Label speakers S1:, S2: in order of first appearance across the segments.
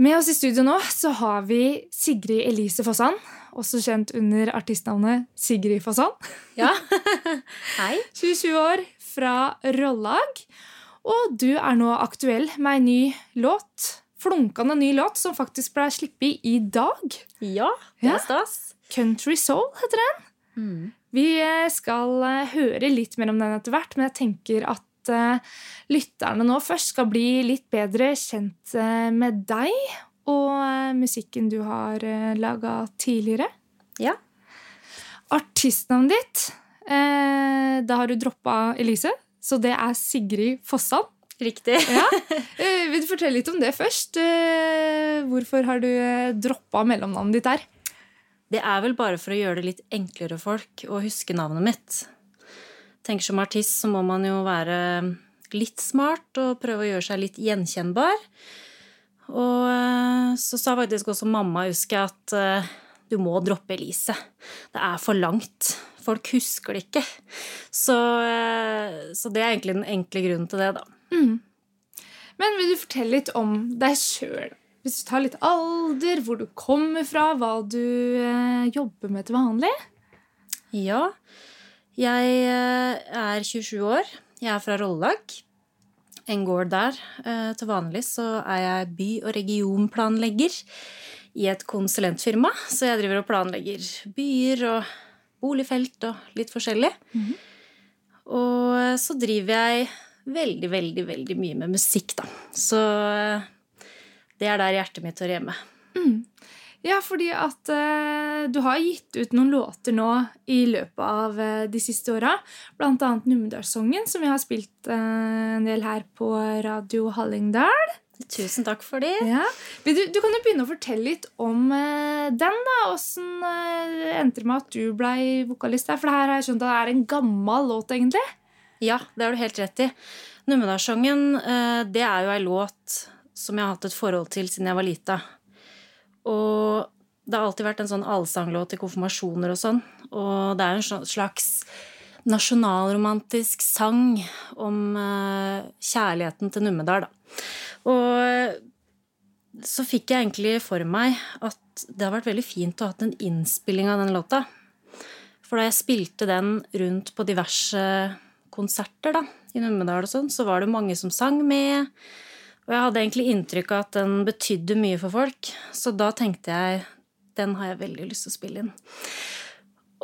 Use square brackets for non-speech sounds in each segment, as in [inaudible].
S1: Med oss i studio nå så har vi Sigrid Elise Fossan, også kjent under artistnavnet Sigrid Fossan.
S2: Ja. [laughs] Hei.
S1: 27 år, fra Rollag. Og du er nå aktuell med en ny låt. Flunkende ny låt som faktisk ble sluppet i dag.
S2: Ja, det er stas.
S1: Country Soul heter den.
S2: Mm.
S1: Vi skal eh, høre litt mer om den etter hvert, men jeg tenker at eh, lytterne nå først skal bli litt bedre kjent eh, med deg og eh, musikken du har laga tidligere.
S2: Ja.
S1: Artistnavnet ditt, da har du droppa Elise, så det er Sigrid Fossan.
S2: Riktig. [laughs]
S1: Ja. [laughs] Vil du fortelle litt om det først? Hvorfor har du droppa mellomnavnet ditt der?
S2: Det er vel bare for å gjøre det litt enklere for folk å huske navnet mitt. Tenker Som artist så må man jo være litt smart og prøve å gjøre seg litt gjenkjennbar. Og eh, så sa faktisk også mamma, husker jeg, at eh, du må droppe Elise. Det er for langt. Folk husker det ikke. Så, eh, så det er egentlig den enkle grunnen til det, da.
S1: Men vil du fortelle litt om deg sjøl? Hvis du tar litt alder, hvor du kommer fra, hva du jobber med til vanlig?
S2: Ja, jeg eh, er 27 år. Jeg er fra Rollag. En gård der. Eh, Til vanlig så er jeg by- og regionplanlegger i et konsulentfirma. Så jeg driver og planlegger byer og boligfelt og litt forskjellig. Og eh, så driver jeg veldig, veldig, veldig mye med musikk, da. Så det er der hjertet mitt hører hjemme.
S1: Ja, fordi at eh, du har gitt ut noen låter nå i løpet av eh, de siste åra. Blant annet Numedalssongen, som vi har spilt eh, en del her på Radio Hallingdal.
S2: Tusen takk for det.
S1: Ja. Du, du kan jo begynne å fortelle litt om eh, den. da. Åssen eh, endte det med at du ble vokalist der? For det her har jeg skjønt at det er en gammel låt, egentlig.
S2: Ja, det har du helt rett i. Numedalssongen, eh, det er jo ei låt som jeg har hatt et forhold til siden jeg var lita. Og det har alltid vært en sånn allsanglåt til konfirmasjoner og sånn. Og det er en slags nasjonalromantisk sang om eh, kjærligheten til Numedal, da. Og så fikk jeg egentlig for meg at det har vært veldig fint å ha hatt en innspilling av den låta. For da jeg spilte den rundt på diverse konserter da, i Numedal og sånn, så var det mange som sang med. Og jeg hadde egentlig inntrykk av at den betydde mye for folk. Så da tenkte jeg den har jeg veldig lyst til å spille inn.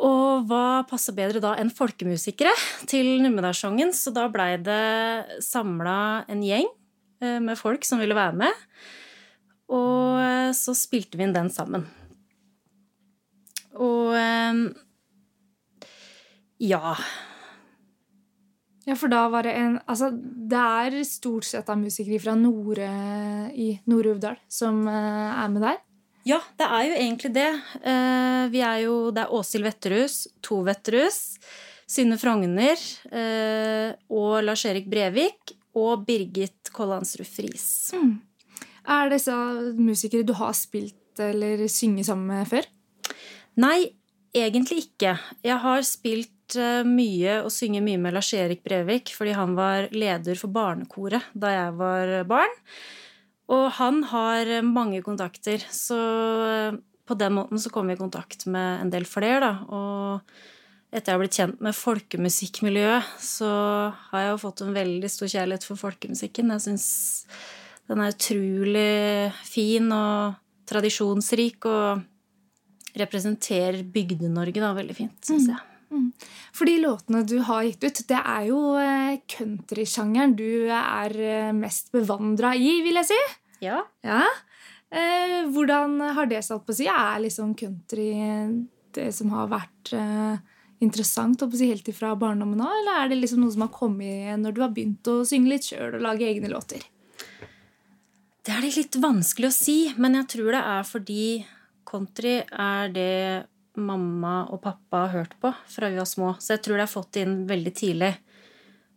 S2: Og hva passer bedre da enn folkemusikere til Numedalssangen? Så da blei det samla en gjeng eh, med folk som ville være med. Og eh, så spilte vi inn den sammen. Og eh, ja.
S1: Ja, for da var det en Altså, det er stort sett av musikere fra nord, eh, i Nord-Uvdal som eh, er med der.
S2: Ja, det er jo egentlig det. Eh, vi er jo, det er Åshild Vetterhus, To Vetterhus, Synne Frogner eh, og Lars-Erik Brevik og Birgit Kollandsrud Friis.
S1: Er disse musikere du har spilt eller synget sammen med før?
S2: Nei, egentlig ikke. Jeg har spilt eh, mye og synge mye med Lars-Erik Brevik fordi han var leder for barnekoret da jeg var barn. Og han har mange kontakter, så eh, på den måten så kom vi i kontakt med en del flere, da. Og etter jeg har blitt kjent med folkemusikkmiljøet, så har jeg jo fått en veldig stor kjærlighet for folkemusikken. Jeg syns den er utrolig fin og tradisjonsrik og representerer Bygde-Norge da veldig fint, syns jeg.
S1: For de låtene du har gitt ut, det er jo eh, countrysjangeren du er eh, mest bevandra i, vil jeg si.
S2: Ja.
S1: Ja. Eh, hvordan har det satt på å si? Er liksom country det som har vært eh, interessant å si, helt ifra barndommen av, eller er det liksom noe som har kommet når du har begynt å synge litt sjøl og lage egne låter?
S2: Det er litt vanskelig å si, men jeg tror det er fordi country er det mamma og pappa har hørt på fra vi var små. Så jeg tror det har fått inn veldig tidlig.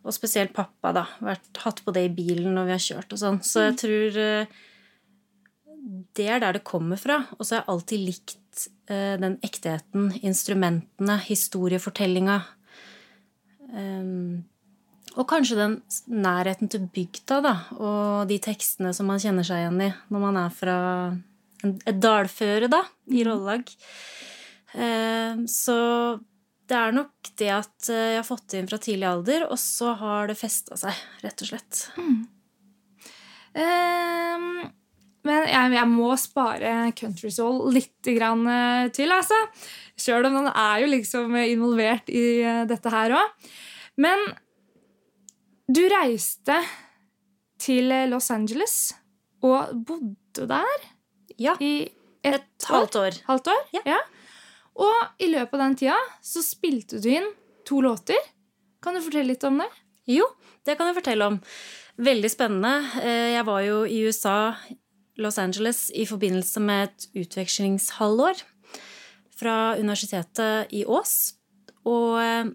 S2: Og spesielt pappa, da. Vært, hatt på det i bilen når vi har kjørt og sånn. Så jeg tror eh, det er der det kommer fra. Og så har jeg alltid likt eh, den ektheten, instrumentene, historiefortellinga. Um, Og kanskje den nærheten til bygda, da, og de tekstene som man kjenner seg igjen i når man er fra et dalføre, da, i rollag. Eh, så det er nok det at eh, jeg har fått det inn fra tidlig alder, og så har det festa seg, rett og slett. Mm.
S1: Um, men jeg, jeg, må spare Country Soul litt grann til, altså. Sjøl om den er jo liksom involvert i dette her òg. Men du reiste til Los Angeles og bodde der
S2: ja.
S1: i et, et
S2: halvt år.
S1: Halvt år?
S2: Ja.
S1: ja. Og i løpet av den tida så spilte du inn to låter. Kan du fortelle litt om det?
S2: Jo, det kan jeg fortelle om. Veldig spennende. Eh, jeg var jo i USA, Los Angeles, i forbindelse med et utvekslingshalvår fra universitetet i Ås. Og eh,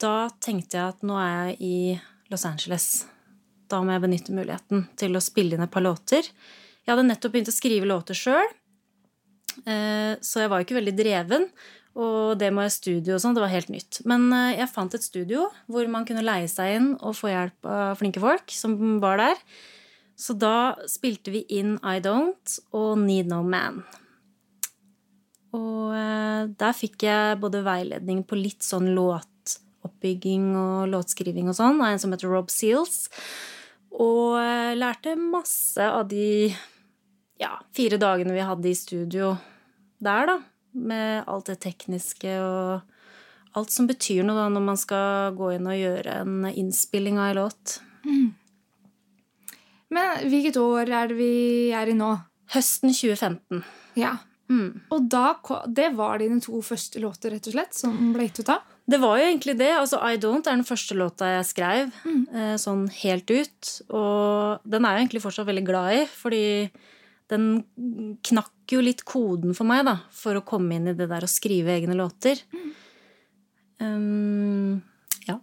S2: da tenkte jeg at nå er jeg i Los Angeles. Da må jeg benytte muligheten til å spille inn et par låter. Jeg hadde nettopp begynt å skrive låter sjøl, så jeg var jo ikke veldig dreven. Og det med studio og sånn, det var helt nytt. Men eh, jeg fant et studio hvor man kunne leie seg inn og få hjelp av flinke folk som var der. Så da spilte vi inn I Don't og Need No Man. Og eh, der fikk jeg både veiledning på litt sånn låtoppbygging og låtskriving og sånn av en som heter Rob Seals. Og lærte masse av de ja, fire dagene vi hadde i studio der, da. Med alt det tekniske og alt som betyr noe da når man skal gå inn og gjøre en innspilling av en låt. Mm.
S1: Men hvilket år er det vi er i nå?
S2: Høsten 2015.
S1: Ja. Mm. Og da, det var dine to første låter, rett og slett, som ble gitt ut av?
S2: Det var jo egentlig det. altså I Don't er den første låta jeg skrev mm. Eh, sånn helt ut. Og den er jeg egentlig fortsatt veldig glad i, fordi den knakk jo litt koden for meg, da, for å komme inn i det der å skrive egne låter. Mm. Um, ja.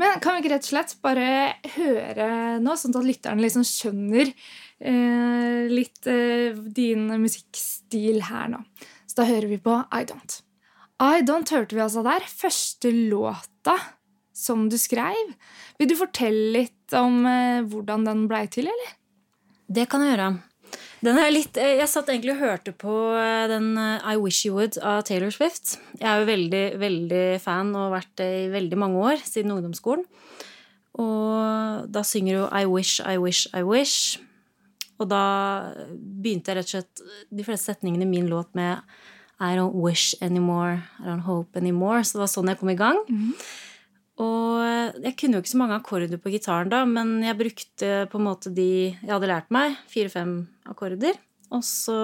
S1: Men kan vi ikke rett og slett bare høre nå, sånn at lytteren liksom skjønner eh, litt eh, din musikkstil her nå? Så da hører vi på I Don't. I Don't hørte vi altså der. Første låta som du skrev. Vil du fortelle litt om eh, hvordan den blei til, eller?
S2: Det kan jeg gjøre. Den er litt, eh, jeg satt egentlig og hørte på eh, den eh, I Wish You Would av Taylor Swift. Jeg er jo veldig, veldig fan og har vært det i veldig mange år, siden ungdomsskolen. Og da synger hun I wish, I wish, I wish. Og da begynte jeg rett og slett de fleste setningene i min låt med i don't wish anymore. I don't hope anymore. Så det var sånn jeg kom i gang. Mm. Og jeg kunne jo ikke så mange akkorder på gitaren da, men jeg brukte på en måte de jeg hadde lært meg. Fire-fem akkorder. Og så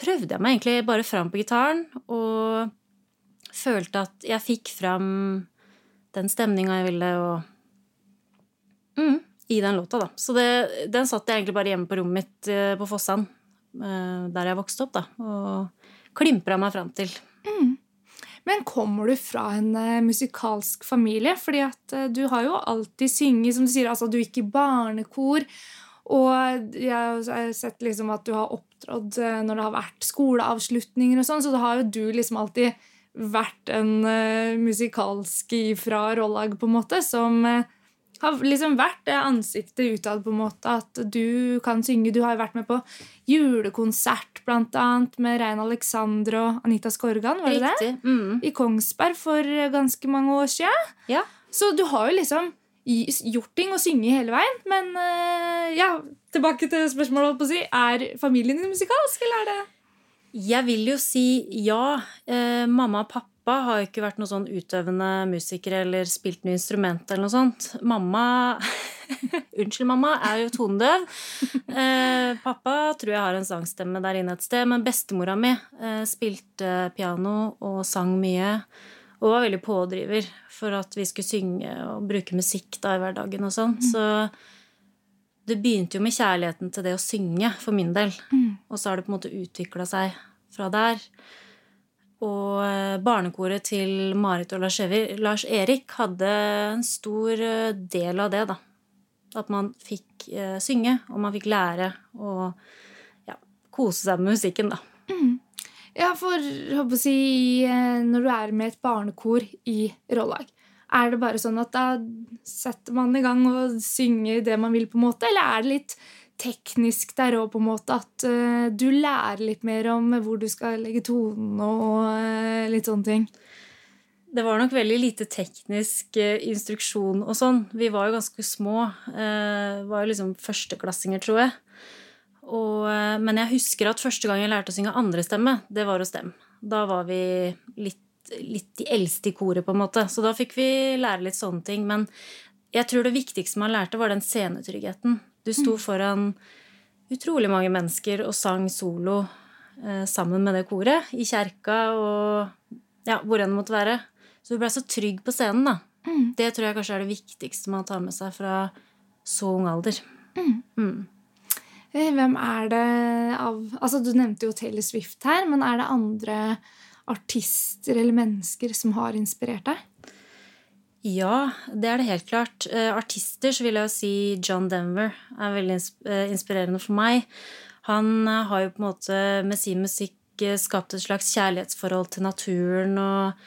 S2: prøvde jeg meg egentlig bare fram på gitaren og følte at jeg fikk fram den stemninga jeg ville, og mm, I den låta, da. Så det, den satt jeg egentlig bare hjemme på rommet mitt eh, på Fossan Eh, der jeg vokste opp, da. Og klimpra meg fram til. Mm.
S1: Men kommer du fra en uh, musikalsk familie? Fordi at du har jo alltid synget, som du sier, altså du gikk i barnekor. Og jeg har sett liksom at du har opptrådt uh, når det har vært skoleavslutninger og sånn, så da har jo du liksom alltid vært en musikalsk ifra Rollag, på en måte, som har liksom vært det ansiktet utad, på en måte. At du kan synge. Du har jo vært med på julekonsert, blant annet, med Rein Alexander og Anita Skorgan, var det
S2: Riktig. det? Mm.
S1: I Kongsberg for ganske mange år siden.
S2: Ja.
S1: Så du har jo liksom gjort ting og synge hele veien. Men uh, ja, tilbake til spørsmålet. si. Er familien din musikalsk, eller er det
S2: Jeg vil jo si ja. Eh, mamma og pappa har jo ikke vært noen sånn utøvende musikere eller spilt noe instrument eller noe sånt. Mamma [laughs] Unnskyld, mamma, er jo tonedøv. Eh, pappa tror jeg har en sangstemme der inne et sted, men bestemora mi eh, spilte piano og sang mye. Og var veldig pådriver for at vi skulle synge og bruke musikk da i hverdagen og sånn. Mm. Så det begynte jo med kjærligheten til det å synge, for min del. Mm. Og så har det på en måte utvikla seg fra der. Og eh, barnekoret til Marit og Lars Erik hadde en stor eh, del av det, da. At man fikk eh, synge, og man fikk lære å ja, kose seg med musikken, da. Mm.
S1: Ja, for håper å si, når du er med et barnekor i Rollag, Er det bare sånn at da setter man i gang og synger det man vil, på en måte, eller er det litt teknisk der òg, på en måte, at uh, du lærer litt mer om hvor du skal legge tonen og uh, litt sånne ting?
S2: Det var nok veldig lite teknisk instruksjon og sånn. Vi var jo ganske små. var jo liksom førsteklassinger, tror jeg. Og, men jeg husker at første gang jeg lærte å synge andrestemme, det var hos dem. Da var vi litt litt de eldste i koret, på en måte. Så da fikk vi lære litt sånne ting. Men jeg tror det viktigste man lærte, var den scenetryggheten. Du sto mm. foran utrolig mange mennesker og sang solo eh, sammen med det koret. I kjerka og ja, hvor enn det måtte være. Så du blei så trygg på scenen, da. Mm. Det tror jeg kanskje er det viktigste man tar med seg fra så ung alder. Mm.
S1: mm. Eh, hvem er det av Altså, du nevnte jo Taylor Swift her, men er det andre artister eller mennesker som har inspirert deg?
S2: Ja, det er det helt klart. Uh, artister så vil jeg jo si John Denver er veldig uh, inspirerende for meg. Han har jo på en måte med sin musikk skapt et slags kjærlighetsforhold til naturen og,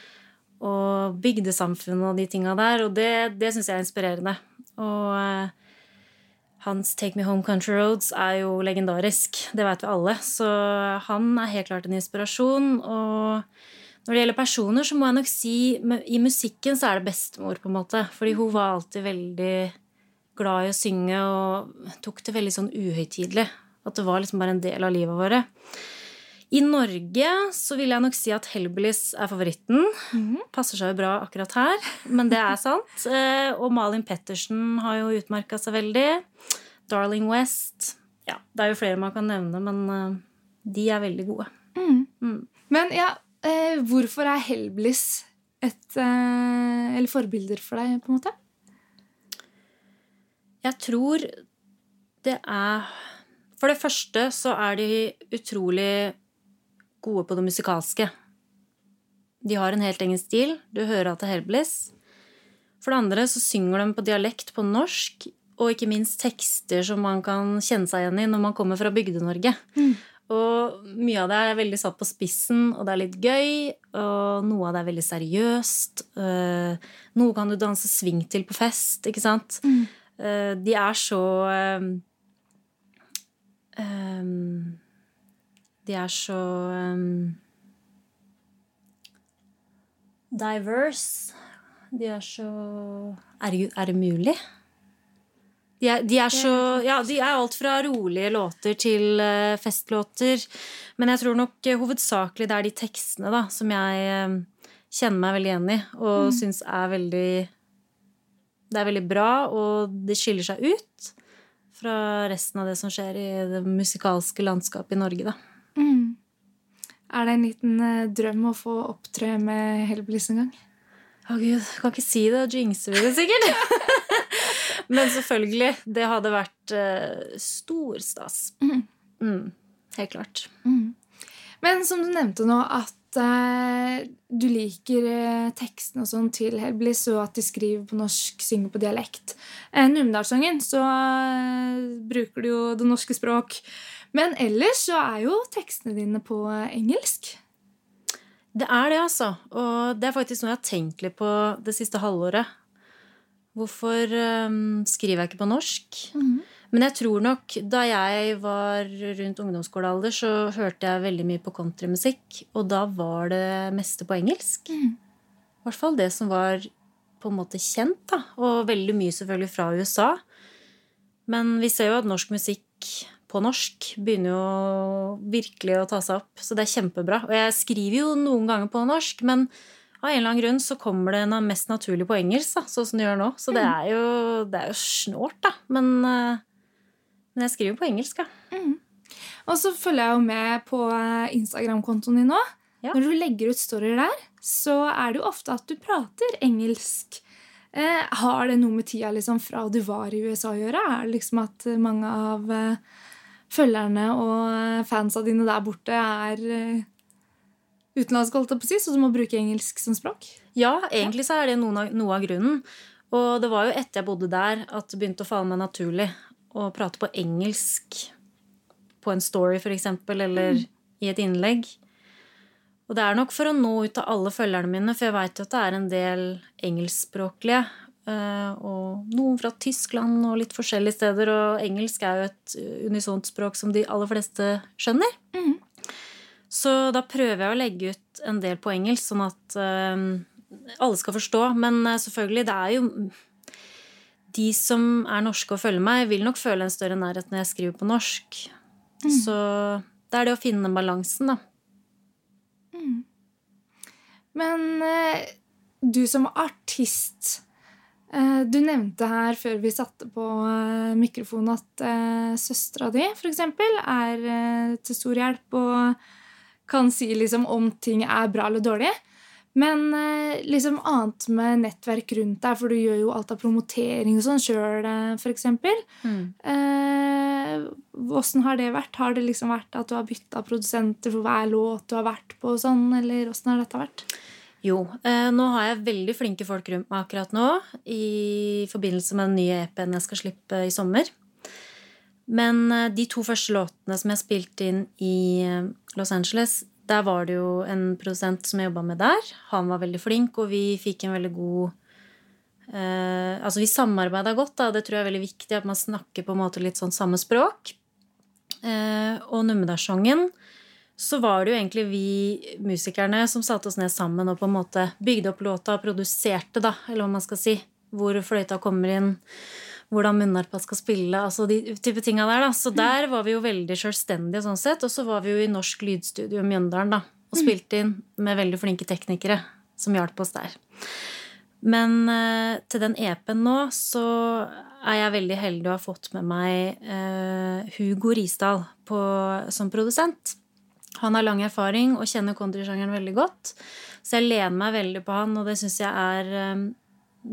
S2: og bygdesamfunnet og de tinga der, og det, det syns jeg er inspirerende. Og hans Take Me Home Country Roads er jo legendarisk. Det vet vi alle. Så han er helt klart en inspirasjon. Og når det gjelder personer, så må jeg nok si i musikken så er det bestemor, på en måte. Fordi hun var alltid veldig glad i å synge og tok det veldig sånn uhøytidelig. At det var liksom bare en del av livet vårt. I Norge så vil jeg nok si at Hellbillies er favoritten. Mm. Passer seg jo bra akkurat her, men det er sant. [laughs] Eh, og Malin Pettersen har jo utmerka seg veldig. Darling West. Ja, det er jo flere man kan nevne, men uh, de er veldig gode. Mm.
S1: Mm. Men ja, eh, hvorfor er Hellbliss et eh, Eller forbilder for deg, på en måte?
S2: Jeg tror det er For det første så er de utrolig gode på det musikalske. De har en helt egen stil. Du hører at det er Helblis. For det andre så synger de på dialekt på norsk og ikke minst tekster som man kan kjenne seg igjen i når man kommer fra Bygde-Norge. Mm. Og mye av det er veldig satt på spissen, og det er litt gøy. Og noe av det er veldig seriøst. Uh, noe kan du danse sving til på fest, ikke sant? Mm. Uh, de er så um, De er så um, diverse. De er så Er, er det mulig? De er, de er, så Ja, de er alt fra rolige låter til uh, festlåter. Men jeg tror nok uh, hovedsakelig det er de tekstene da, som jeg uh, kjenner meg veldig igjen i, og mm. syns er veldig Det er veldig bra, og det skiller seg ut fra resten av det som skjer i det musikalske landskapet i Norge, da. Mm.
S1: Er det en liten drøm å få opptre med Hellbillies en gang?
S2: Å gud, kan ikke si det. Jinxer vi det sikkert? [laughs] Men selvfølgelig. Det hadde vært uh, stor stas. Mm. Mm, helt klart. Mm.
S1: Men som du nevnte nå, at uh, du liker uh, tekstene og sånn til Helblis, og at de skriver på norsk, synger på dialekt. Uh, Numedalssangen så bruker du jo det norske språk. Men ellers så er jo tekstene dine på engelsk.
S2: Det er det, altså. Og det er faktisk noe jeg har tenkt litt på det siste halvåret. Hvorfor um, skriver jeg ikke på norsk? Mm. Men jeg tror nok da jeg var rundt ungdomsskolealder, så hørte jeg veldig mye på countrymusikk. Og da var det meste på engelsk. Mm. I hvert fall det som var på en måte kjent. da. Og veldig mye selvfølgelig fra USA. Men vi ser jo at norsk musikk på norsk begynner jo virkelig å ta seg opp. Så det er kjempebra. Og jeg skriver jo noen ganger på norsk, men av en eller annen grunn så kommer det mest naturlig på engelsk, da, sånn som det gjør nå. Så det mm. er jo, det er jo snålt, da. Men, eh, men, jeg skriver på engelsk, ja. Mm.
S1: Og så følger jeg jo med på eh, Instagram-kontoen din nå. Ja. Når du legger ut storyer der, så er det jo ofte at du prater engelsk. Eh, har det noe med tida liksom, fra du var i USA å gjøre? Er det liksom at mange av eh, følgerne og eh, fansa dine der borte er utenlandske, holdt jeg på å si, så du må bruke engelsk som språk?
S2: Ja, egentlig så er det noe av, noe av grunnen. Og det var jo etter jeg bodde der, at det begynte å falle meg naturlig å prate på engelsk på en story, f.eks., eller mm. i et innlegg. Og det er nok for å nå ut til alle følgerne mine, for jeg veit jo at det er en del engelskspråklige. Eh, Og noen fra Tyskland og litt forskjellige steder. Og engelsk er jo et unisont språk som de aller fleste skjønner.
S1: Mhm.
S2: Så da prøver jeg å legge ut en del på engelsk, sånn at eh, alle skal forstå. Men eh, selvfølgelig, det er jo De som er norske og følger meg, vil nok føle en større nærhet når jeg skriver på norsk. Så det er det å finne balansen, da.
S1: Men eh, du som artist Du nevnte her før vi satte på eh, mikrofonen at eh, søstera di f.eks. er eh, til stor hjelp og kan si liksom om ting er bra eller dårlig. Men eh, liksom annet med nettverk rundt deg, for du gjør jo alt av promotering og sånn sjøl, f.eks. Eh, Åssen har det vært? Har det liksom vært at du har bytta produsenter for hver låt du har vært på? og sånn, Eller åssen har dette vært?
S2: Jo, eh, nå har jeg veldig flinke folk rundt meg akkurat nå i forbindelse med den nye EP-en jeg skal slippe i sommer. Men eh, de to første låtene som jeg spilte inn i eh, Los Angeles, der var det jo en produsent som jeg jobba med der. Han var veldig flink, og vi fikk en veldig god eh, Altså, vi samarbeida godt, da. Det tror jeg er veldig viktig, at man snakker på en måte litt sånn samme språk. Eh, og Numedalssongen så var det jo egentlig vi musikerne som satte oss ned sammen og på en måte bygde opp låta og produserte, da, eller hva man skal si. Hvor fløyta kommer inn, hvordan munnharpa skal spille, altså de type tinga der, da. Så der var vi jo veldig sjølstendige sånn sett. Og så var vi jo i Norsk Lydstudio Mjøndalen, da, og spilte inn med veldig flinke teknikere som hjalp oss der. Men eh, til den EP-en nå så er jeg veldig heldig å ha fått med meg eh, Hugo Risdal på, som produsent. Han har lang erfaring og kjenner countrysjangeren veldig godt. Så jeg lener meg veldig på han, og det syns jeg er eh,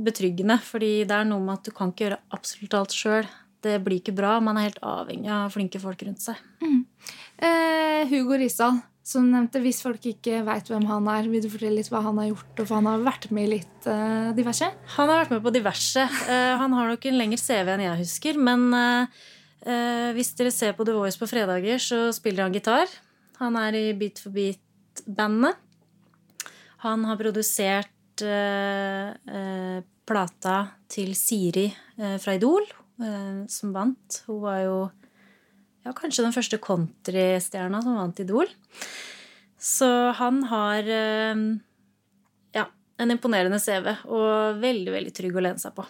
S2: betryggende. Fordi det er noe med at du kan ikke gjøre absolutt alt sjøl. Det blir ikke bra. Man er helt avhengig av flinke folk rundt seg.
S1: Eh, Hugo Risdal, som nevnte, hvis folk ikke veit hvem han er, vil du fortelle litt hva han har gjort? Og for han har vært med i litt eh, diverse?
S2: Han har vært med på diverse. Eh, han har nok en lengre CV enn jeg husker. Men eh, eh, hvis dere ser på The Voice på fredager, så spiller han gitar. Han er i Beat for beat-bandet. Han har produsert eh, eh, plata til Siri eh, fra Idol, eh, som vant. Hun var jo ja, kanskje den første countrystjerna som vant Idol. Så han har eh, ja, en imponerende CV og veldig, veldig trygg å lene seg på.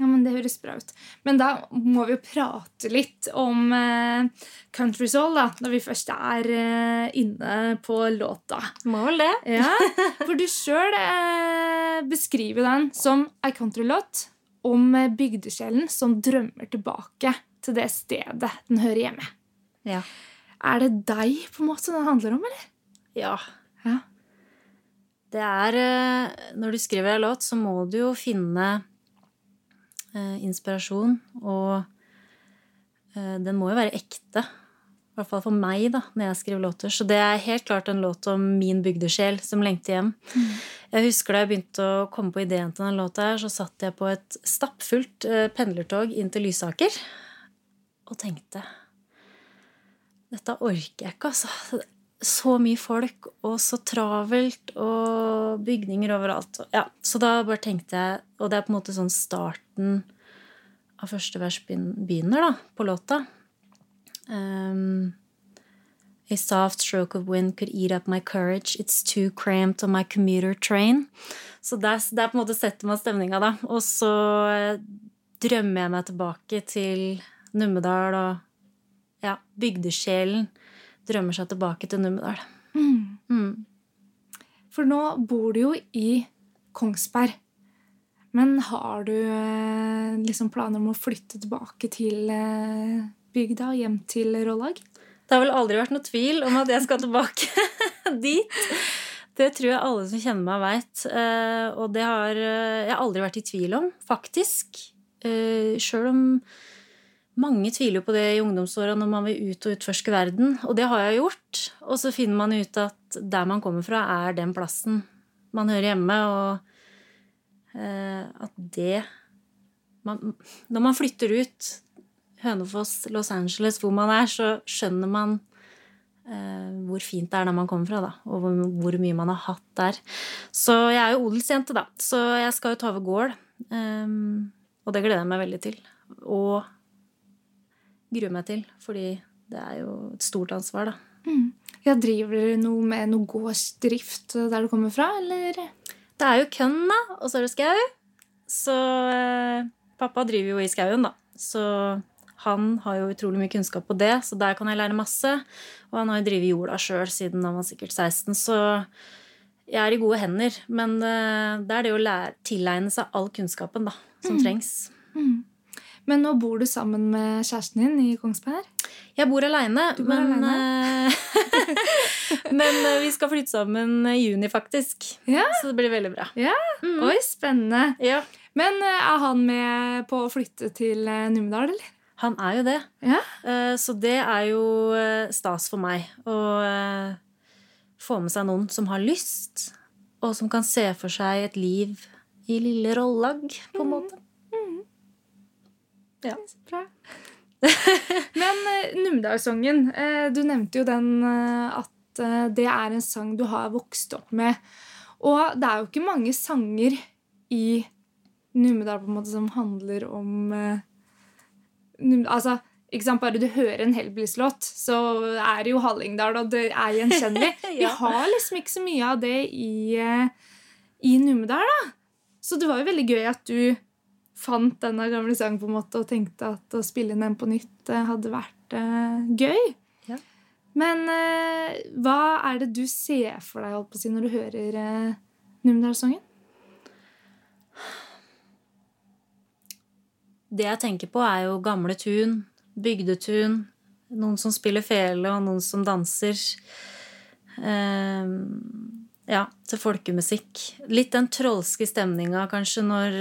S1: Ja, men Det høres bra ut. Men da må vi jo prate litt om eh, Country Soul, da, når vi først er eh, inne på låta.
S2: Må vel det. [laughs]
S1: Ja, For du sjøl eh, beskriver den som ei countrylåt om eh, bygdesjelen som drømmer tilbake til det stedet den hører hjemme.
S2: Ja.
S1: Er det deg på en måte den handler om, eller?
S2: ja.
S1: Ja.
S2: Det er eh, Når du skriver en låt, så må du jo finne inspirasjon, og eh, den må jo være ekte. I hvert fall for meg, da, når jeg skriver låter. Så det er helt klart en låt om min bygdesjel som lengter hjem. Jeg husker da jeg begynte å komme på ideen til den låta, her, så satt jeg på et stappfullt eh, pendlertog inn til Lysaker og tenkte Dette orker jeg ikke, altså. Så mye folk, og så travelt, og bygninger overalt. Ja, så da bare tenkte jeg Og det er på en måte sånn starten av første vers begynner, da, på låta. Um, A soft stroke of wind could eat up my courage. It's too cramped on my commuter train. Så der, der på en måte setter man stemninga, da. Og så eh, drømmer jeg meg tilbake til Numedal og ja, bygdesjelen drømmer seg tilbake til Numedal. Mm.
S1: For nå bor du jo i Kongsberg. Men har du eh, liksom planer om å flytte tilbake til eh, bygda, hjem til Rollag?
S2: Det har vel aldri vært noe tvil om at jeg skal tilbake [laughs] dit. Det tror jeg alle som kjenner meg, veit. Og det har eh, jeg aldri vært i tvil om, faktisk. Sjøl om mange tviler jo på det i ungdomsåra når man vil ut og utforske verden. Og det har jeg gjort. Og så finner man ut at der man kommer fra, er den plassen man hører hjemme, og eh, at det man, Når man flytter ut Hønefoss, Los Angeles, hvor man er, så skjønner man eh, hvor fint det er der man kommer fra, da. Og hvor, hvor mye man har hatt der. Så jeg er jo odelsjente, da. Så jeg skal jo ta over gård. Um, og det gleder jeg meg veldig til. Og gruer meg til, fordi det er jo et stort ansvar, da.
S1: Mm. Ja, Driver dere noe med noe gårdsdrift der du kommer fra, eller?
S2: Det er jo kønn, da, og så er det skau. Så eh, pappa driver jo i skauen, da. Så han har jo utrolig mye kunnskap på det, så der kan jeg lære masse. Og han har jo drevet jorda sjøl siden han var sikkert 16, så jeg er i gode hender. Men eh, det er det å lære, tilegne seg all kunnskapen da, som mm. trengs. Mm.
S1: Men nå bor du sammen med kjæresten din i Kongsberg?
S2: Jeg bor aleine, men, alene. [laughs] men eh, vi skal flytte sammen i juni, faktisk. Ja. Så det blir veldig bra.
S1: Ja. Mm. Oi, spennende. Ja. Men eh, er han med på å flytte til eh, Numedal, eller?
S2: Han er jo det. Ja. Så det er jo stas for meg å få med seg noen som har lyst, og som kan se for seg et liv i lille Rollag, på en mm. måte.
S1: Ja. Bra. Men uh, Numedalssongen, uh, du nevnte jo den uh, at det er en sang du har vokst opp med. Og det er jo ikke mange sanger i Numedal som handler om Altså, ikke sant, Bare du hører en Hellbillies-låt, så er det jo Hallingdal, og det er gjenkjennelig. [laughs] ja. Vi har liksom ikke så mye av det i, i Numedal, da. Så det var jo veldig gøy at du fant denne gamle sangen på en måte og tenkte at å spille inn den på nytt eh, hadde vært uh, gøy. Ja. Men uh, hva er det du ser for deg holdt på å si, når du hører uh, Numedalssongen?
S2: Det jeg tenker på, er jo gamle tun, bygdetun. Noen som spiller fele, og noen som danser. Uh, ja, til folkemusikk. Litt den trolske stemninga kanskje når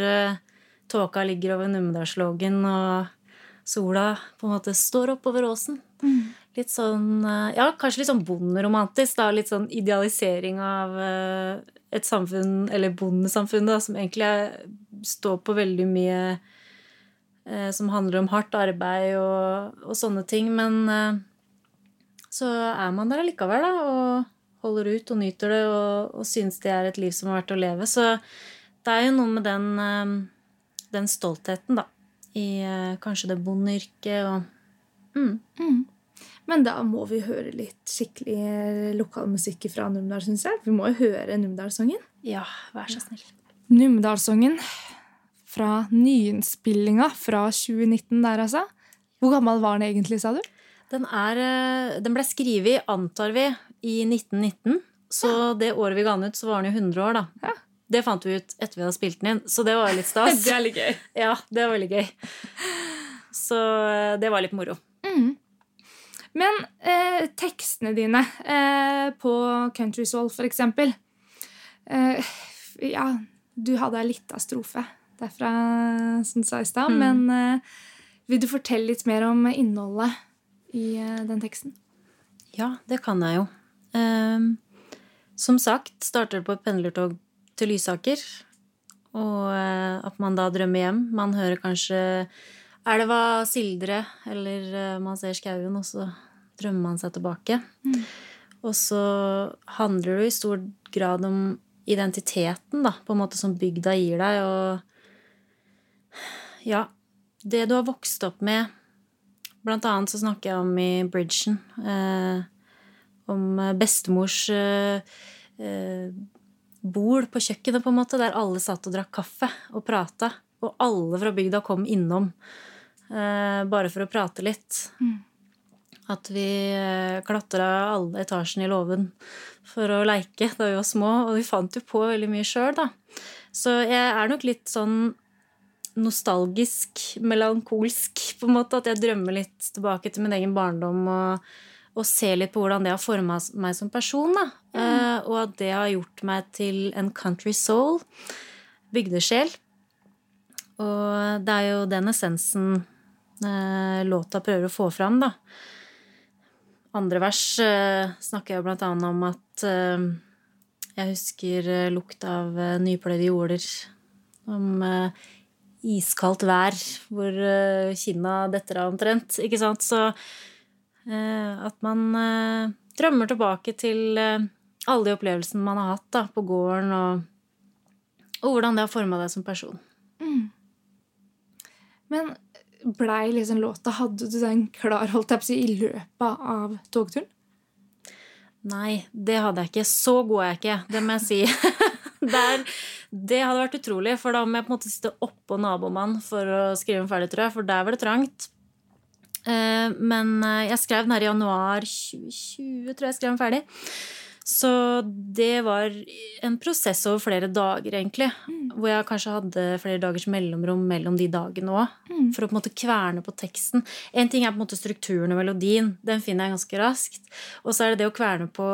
S2: tåka ligger over Numedalslågen, og sola på en måte står oppover åsen. Mm. Litt sånn eh, Ja, kanskje litt sånn bonderomantisk. da, Litt sånn idealisering av eh, et samfunn, eller bondesamfunn, da, som egentlig står på veldig mye eh, som handler om hardt arbeid og, og sånne ting. Men så er man der allikevel, da, og holder ut og nyter det og, og syns det er et liv som er verdt å leve. Så det er jo noe med den den stoltheten, da. I uh, kanskje det bondeyrket og mm. Mm.
S1: Men da må vi høre litt skikkelig eh, lokalmusikk fra Numedal, syns jeg. Vi må jo høre Numedalssangen.
S2: Ja, vær så snill.
S1: Numedalssangen fra nyinnspillinga fra 2019 der, altså. Hvor gammel var den egentlig, sa du?
S2: Den, er, eh, den ble skrevet, antar vi, i 1919. Så det året vi ga den ut, så var den jo 100 år, da. Ja. Det fant vi ut etter vi hadde spilt den inn, så det var litt [laughs] stas.
S1: det er litt gøy.
S2: Ja, det var veldig gøy. Så eh, det var litt moro. Mm.
S1: Men eh, tekstene dine eh, på Country Soul, for eksempel eh, Ja, du hadde ei lita strofe derfra, som du sa i stad, mm. men eh, vil du fortelle litt mer om innholdet i eh, den teksten?
S2: Ja, det kan jeg jo. Um, som sagt starter det på et pendlertog til Lysaker. Og eh, at man da drømmer hjem. Man hører kanskje elva sildre, eller eh, man ser skauen, og så drømmer man seg tilbake. Mm. Og så handler det i stor grad om identiteten, da, på en måte som bygda gir deg, og ja Det du har vokst opp med Blant annet så snakker jeg om i Bridgen eh, om bestemors eh, bord på kjøkkenet, på en måte, der alle satt og drakk kaffe og prata. Og alle fra bygda kom innom eh, bare for å prate litt. Mm. At vi eh, klatra alle etasjene i låven for å leike da vi var små. Og vi fant jo på veldig mye sjøl, da. Så jeg er nok litt sånn nostalgisk, melankolsk, på en måte. At jeg drømmer litt tilbake til min egen barndom og og se litt på hvordan det har forma meg som person. Da. Mm. Og at det har gjort meg til en country soul. Bygdesjel. Og det er jo den essensen eh, låta prøver å få fram, da. Andre vers eh, snakker jeg blant annet om at jeg husker lukt av nypløyde jorder. Om iskaldt vær hvor kinna detter av omtrent. Ikke sant? Så Eh, at man eh, drømmer tilbake til eh, alle de opplevelsene man har hatt da, på gården, og, og hvordan det har forma deg som person.
S1: Men blei liksom låta Hadde du den klar holdt jeg på å si, i løpet av togturen?
S2: Nei, det hadde jeg ikke. Så god er jeg ikke, det må jeg si. [laughs] Der, det hadde vært utrolig, for da må jeg på en måte sitte oppå nabomannen for å skrive den ferdig, tror jeg, for der var det trangt. Eh, men eh, jeg skrev den her i januar 2020, tror jeg jeg skrev den ferdig. Så det var en prosess over flere dager, egentlig. Hvor jeg kanskje hadde flere dagers mellomrom mellom de dagene òg. For å på en måte kverne på teksten. En ting er på en måte strukturen og melodien. Den finner jeg ganske raskt. Og så er det det å kverne på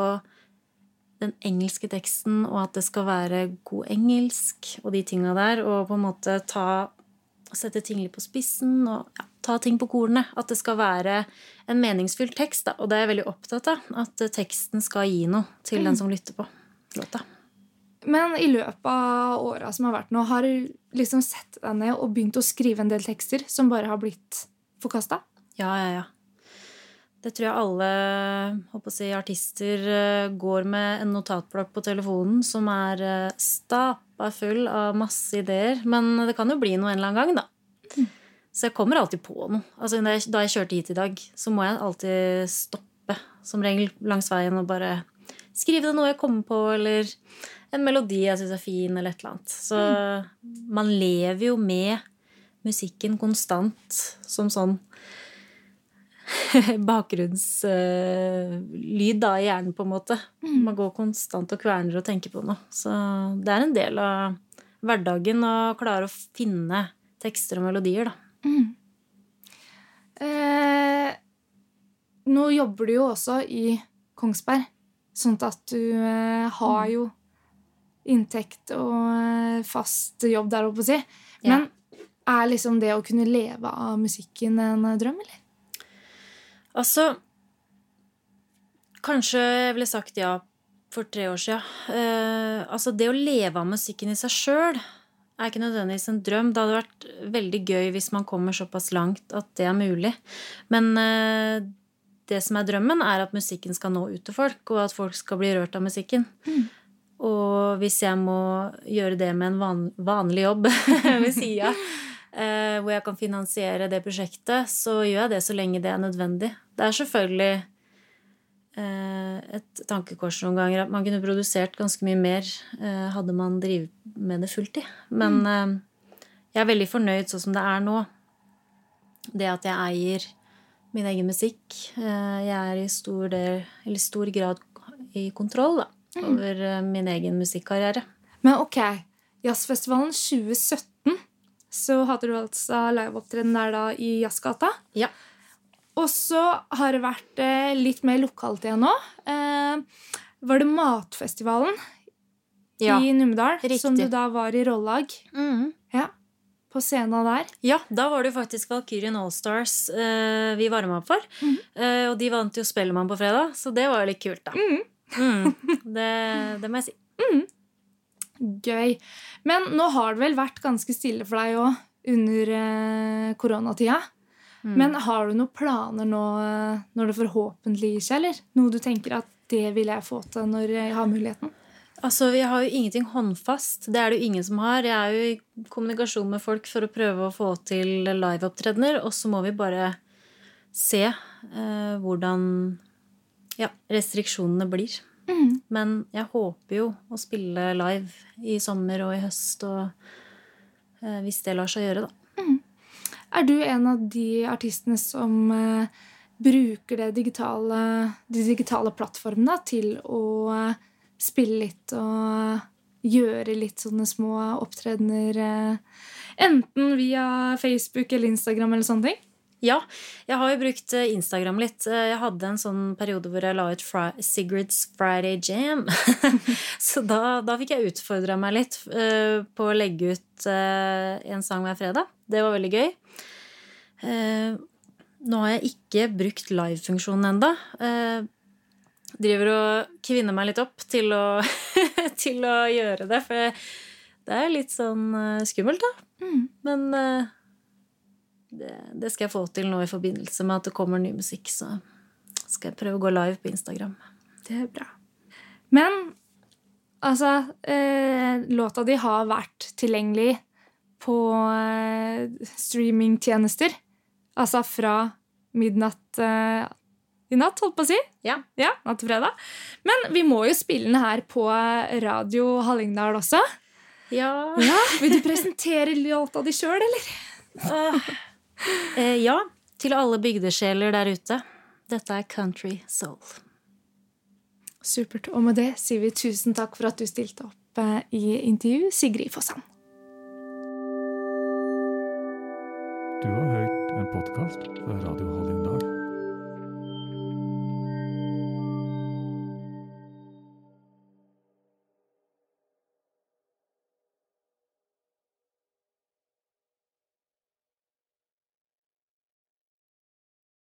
S2: den engelske teksten, og at det skal være god engelsk, og de tinga der. Og på en måte ta Sette ting litt på spissen og ja, ta ting på kornet. At det skal være en meningsfylt tekst. Da. Og det er jeg veldig opptatt av. At teksten skal gi noe til den som lytter på låta.
S1: Men i løpet av åra som har vært nå, har du liksom sett deg ned og begynt å skrive en del tekster som bare har blitt forkasta?
S2: Ja, ja, ja. Det tror jeg alle håper å si, artister eh, går med en notatblokk på telefonen som er eh, stappa full av masse ideer. Men det kan jo bli noe en eller annen gang, da. Så jeg kommer alltid på noe. Altså, da jeg, kjørte hit i dag, så må jeg alltid stoppe som regel langs veien og bare skrive det noe jeg kommer på, eller en melodi jeg syns er fin, eller et eller annet. Så man lever jo med musikken konstant som sånn [laughs] bakgrunnslyd uh, i hjernen, på en måte. Man går konstant og kverner og tenker på noe. Så det er en del av hverdagen å klare å finne tekster og melodier, da.
S1: Eh, nå jobber du jo også i Kongsberg, sånn at du eh, har jo inntekt og eh, fast jobb der, holdt på å si. Men er liksom det å kunne leve av musikken en eh, drøm, eller?
S2: Altså Kanskje jeg ville sagt ja for tre år siden. Eh, altså, det å leve av musikken i seg sjøl er ikke nødvendigvis en drøm. Det hadde vært veldig gøy hvis man kommer såpass langt at det er mulig. Men eh, det som er drømmen, er at musikken skal nå ut til folk, og at folk skal bli rørt av musikken. Og hvis jeg må gjøre det med en van vanlig jobb [laughs] ved sida, eh, hvor jeg kan finansiere det prosjektet, så gjør jeg det så lenge det er nødvendig. Det er selvfølgelig et tankekors noen ganger at man kunne produsert ganske mye mer eh, hadde man drevet med det fulltid. Men mm. jeg er veldig fornøyd sånn som det er nå. Det at jeg eier min egen musikk. Eh, jeg er i stor, del, stor grad i kontroll da, over mm. min egen musikkarriere.
S1: Men ok, Jazzfestivalen 2017 så hadde du altså liveopptreden der da i Jazzgata.
S2: Ja.
S1: Og så har det vært eh, litt mer lokalt igjen nå. Eh, var det Matfestivalen
S2: Ja.
S1: i Numedal som du da var i rollag? Ja, på scenen der.
S2: Ja, da var det jo faktisk Valkyrien Allstars eh, vi varma opp for. Eh, og de vant jo Spellemann på fredag, så det var jo litt kult, da. Mm. Det, det må jeg si. [laughs]
S1: Gøy. Men nå har det vel vært ganske stille for deg òg under eh, koronatida.
S2: Mm.
S1: Men har du noen planer nå eh, når det forhåpentlig gir seg, eller? Noe du tenker at det vil jeg få til når jeg har muligheten?
S2: Altså, Vi har jo ingenting håndfast. Det er det jo ingen som har. Jeg er jo i kommunikasjon med folk for å prøve å få til liveopptredener, og så må vi bare se eh, hvordan ja, restriksjonene blir. Men jeg håper jo å spille live i sommer og i høst, og eh, hvis det lar seg gjøre, da.
S1: Er du en av de artistene som eh, bruker digitale, de digitale plattformene til å eh, spille litt og gjøre litt sånne små opptredener? Eh, enten via Facebook eller Instagram eller sånne ting?
S2: Ja, jeg har jo brukt eh, Instagram litt. Eh, Jeg hadde en sånn periode hvor jeg la ut Fri Sigrid's Friday Jam. [laughs] Så da, da fikk jeg utfordra meg litt uh, på å legge ut uh, en sang hver fredag. Det var veldig gøy. Uh, nå har jeg ikke brukt livefunksjonen enda. Eh, driver og kvinner meg litt opp til å, [laughs] til å gjøre det, for det er litt sånn skummelt, da. Men eh, det, det skal jeg få til nå i forbindelse med at det kommer ny musikk. Så skal jeg prøve å gå live på Instagram.
S1: Det er bra. Men altså eh, Låta di har vært tilgjengelig på eh, streamingtjenester. Altså fra midnatt eh, i natt, holdt på å si.
S2: Ja.
S1: Ja, natt til fredag. Men vi må jo spille den her på Radio Hallingdal også.
S2: Ja.
S1: Ja, Vil du presentere låta di sjøl, eller? [laughs]
S2: Eh, ja. Til alle bygdesjeler der ute. Dette er Country Soul.
S1: Supert. Og med det sier vi tusen takk for at du stilte opp eh, i intervju, Sigrid Fossand.
S3: Du har hørt en podkast fra Radio Hallingdal.